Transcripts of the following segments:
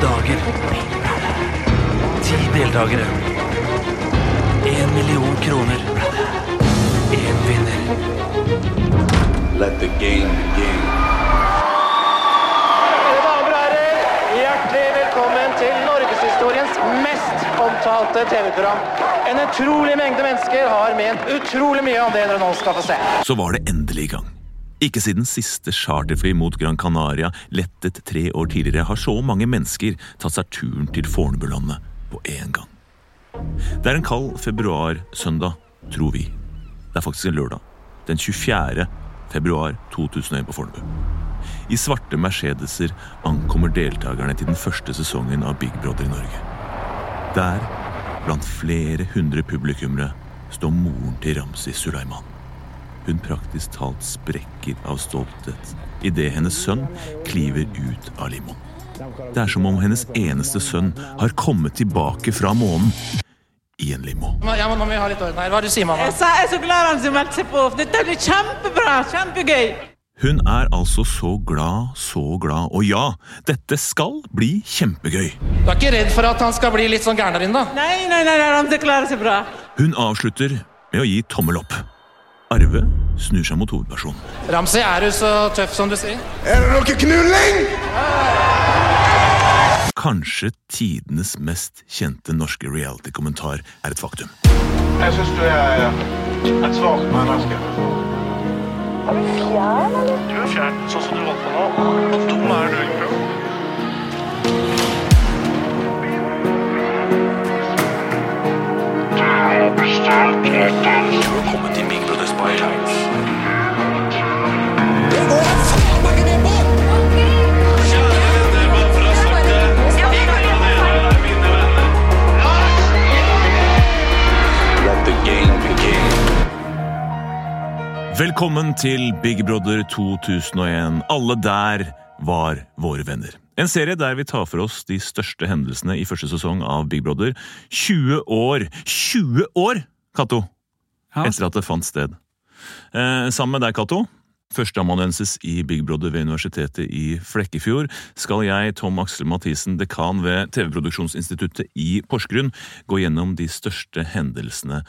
dager. Ti deltakere. Én million kroner. Én vinner. Let the game begin. Mine damer og herrer, hjertelig velkommen til norgeshistoriens mest omtalte TV-program. En utrolig mengde mennesker har ment utrolig mye om det dere nå skal få se. Så var det endelig i gang. Ikke siden siste charterfly mot Gran Canaria lettet tre år tidligere har så mange mennesker tatt seg turen til Fornebulandet på én gang. Det er en kald februar-søndag, tror vi. Det er faktisk en lørdag. Den 24. februar 2001 på Fornebu. I svarte Mercedeser ankommer deltakerne til den første sesongen av Big Brother i Norge. Der, blant flere hundre publikummere, står moren til Ramzi Sulaiman. Hun praktisk talt sprekker av stolthet idet hennes sønn kliver ut av limoen. Det er som om hennes eneste sønn har kommet tilbake fra månen i en limo. Ja, må vi ha litt orden her. Hva er det du sier, mamma? Jeg sa- jeg er så glad han som meldte seg på. Dette blir kjempebra! Kjempegøy! Hun er altså så glad, så glad, og ja, dette skal bli kjempegøy. Du er ikke redd for at han skal bli litt sånn gæren der inne, da? Nei, nei, nei, nei, Ramse klarer seg bra. Hun avslutter med å gi tommel opp. Arve snur seg mot hovedpersonen. Ramsey, er du så tøff som du sier? Er det noe knulling? Kanskje tidenes mest kjente norske reality-kommentar er et faktum. Jeg syns du er et svakt menneske. Er du fjern, eller? Du er fjern, sånn som du holdt på nå. Hvor dum er du egentlig? Du Velkommen til Big Brother 2001. Alle der var våre venner. En serie der vi tar for oss de største hendelsene i første sesong av Big Brother. 20 år! 20 år, Cato! Etter at det fant sted. Eh, sammen med deg, Cato, førsteamanuensis i Big Brother ved Universitetet i Flekkefjord, skal jeg, Tom Aksel Mathisen, dekan ved TV-produksjonsinstituttet i Porsgrunn, gå gjennom de største hendelsene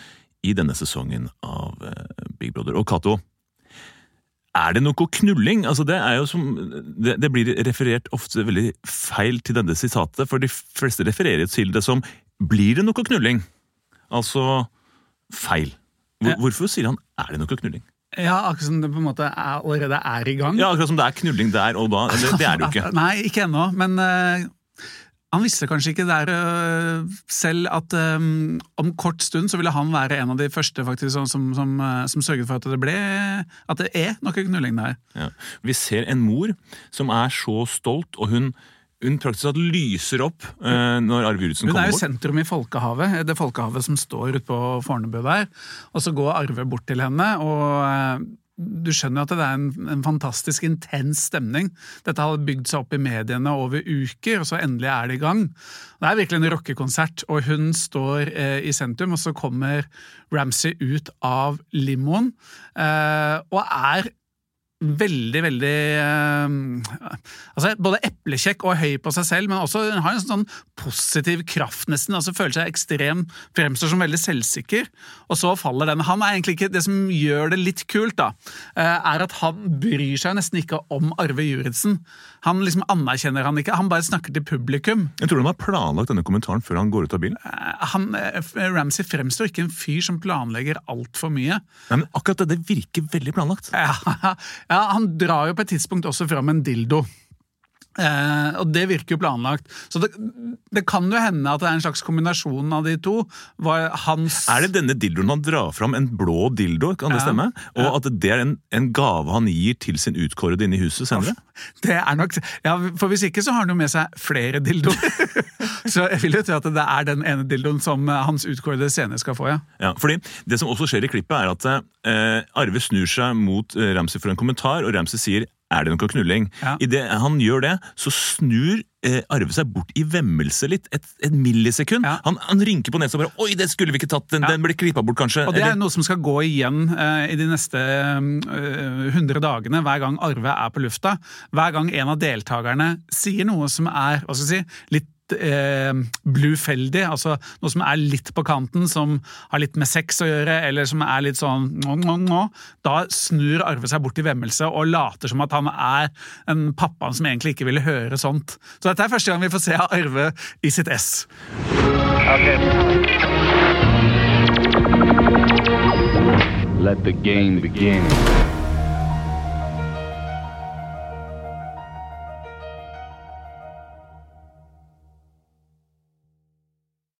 i denne sesongen av eh, Big Brother. Og Cato, er det noe knulling? Altså det, er jo som, det, det blir referert ofte veldig feil til denne sitatet, for de fleste refererer til det som 'blir det noe knulling'? Altså feil. Hvor, hvorfor sier han 'er det noe knulling'? Ja, akkurat som det på en måte er, allerede er i gang. Ja, Akkurat som det er knulling der og da. Det, det er det jo ikke. Nei, ikke ennå, men eh, han visste kanskje ikke der eh, selv at um, om kort stund så ville han være en av de første faktisk som, som, som, eh, som sørget for at det ble at det er noe knulling der. Ja. Vi ser en mor som er så stolt, og hun, hun praktisk talt lyser opp uh, når Arve Juritzen Hun er jo sentrum i Folkehavet, det folkehavet som står ute på Fornebu der. Og så går Arve bort til henne, og eh, du skjønner at det er en, en fantastisk intens stemning. Dette har bygd seg opp i mediene over uker, og så endelig er det i gang. Det er virkelig en rockekonsert, og hun står eh, i sentrum, og så kommer Ramsay ut av limoen, eh, og er veldig, veldig eh, altså Både eplekjekk og høy på seg selv, men også har en sånn positiv kraft, nesten. altså Føler seg ekstrem, fremstår som veldig selvsikker. Og så faller den. Han er egentlig ikke Det som gjør det litt kult, da, eh, er at han bryr seg nesten ikke om Arve Juritzen. Han liksom anerkjenner han ikke, han bare snakker til publikum. Jeg tror han har planlagt denne kommentaren før han går ut av bilen. Eh, Han, eh, Ramsay fremstår ikke en fyr som planlegger altfor mye. Nei, men Akkurat det, det virker veldig planlagt. Ja, ja, han drar jo på et tidspunkt også fram en dildo. Eh, og det virker jo planlagt. Så det, det kan jo hende at det er en slags kombinasjon av de to. Var hans Er det denne dildoen han drar fram, en blå dildo, kan det Ja. stemme? Og at det er en, en gave han gir til sin utkårede inne i huset senere? Det er nok Ja, for hvis ikke så har han jo med seg flere dildoer. så jeg vil jo tro at det er den ene dildoen som eh, hans utkårede senere skal få, ja. Ja, fordi Det som også skjer i klippet, er at eh, Arve snur seg mot eh, Ramsay for en kommentar, og Ramsay sier er det noe knulling? Ja. Idet han gjør det, så snur eh, Arve seg bort i vemmelse litt. Et, et millisekund. Ja. Han, han rynker på nesa og bare 'oi, det skulle vi ikke tatt', den, Ja. den ble klippa bort, kanskje. Og det er Eller- noe som skal gå igjen eh, i de neste eh, 100 dagene, hver gang Arve er på lufta. Hver gang en av deltakerne sier noe som er hva skal jeg si, litt eh, blufeldig, altså noe som er litt på kanten, som har litt med sex å gjøre, eller som er litt sånn nå, nå, nå. Da snur Arve seg bort i vemmelse og later som at han er en pappaen som egentlig ikke ville høre sånt. Så dette er første gang vi får se Arve i sitt ess. Let the game begin.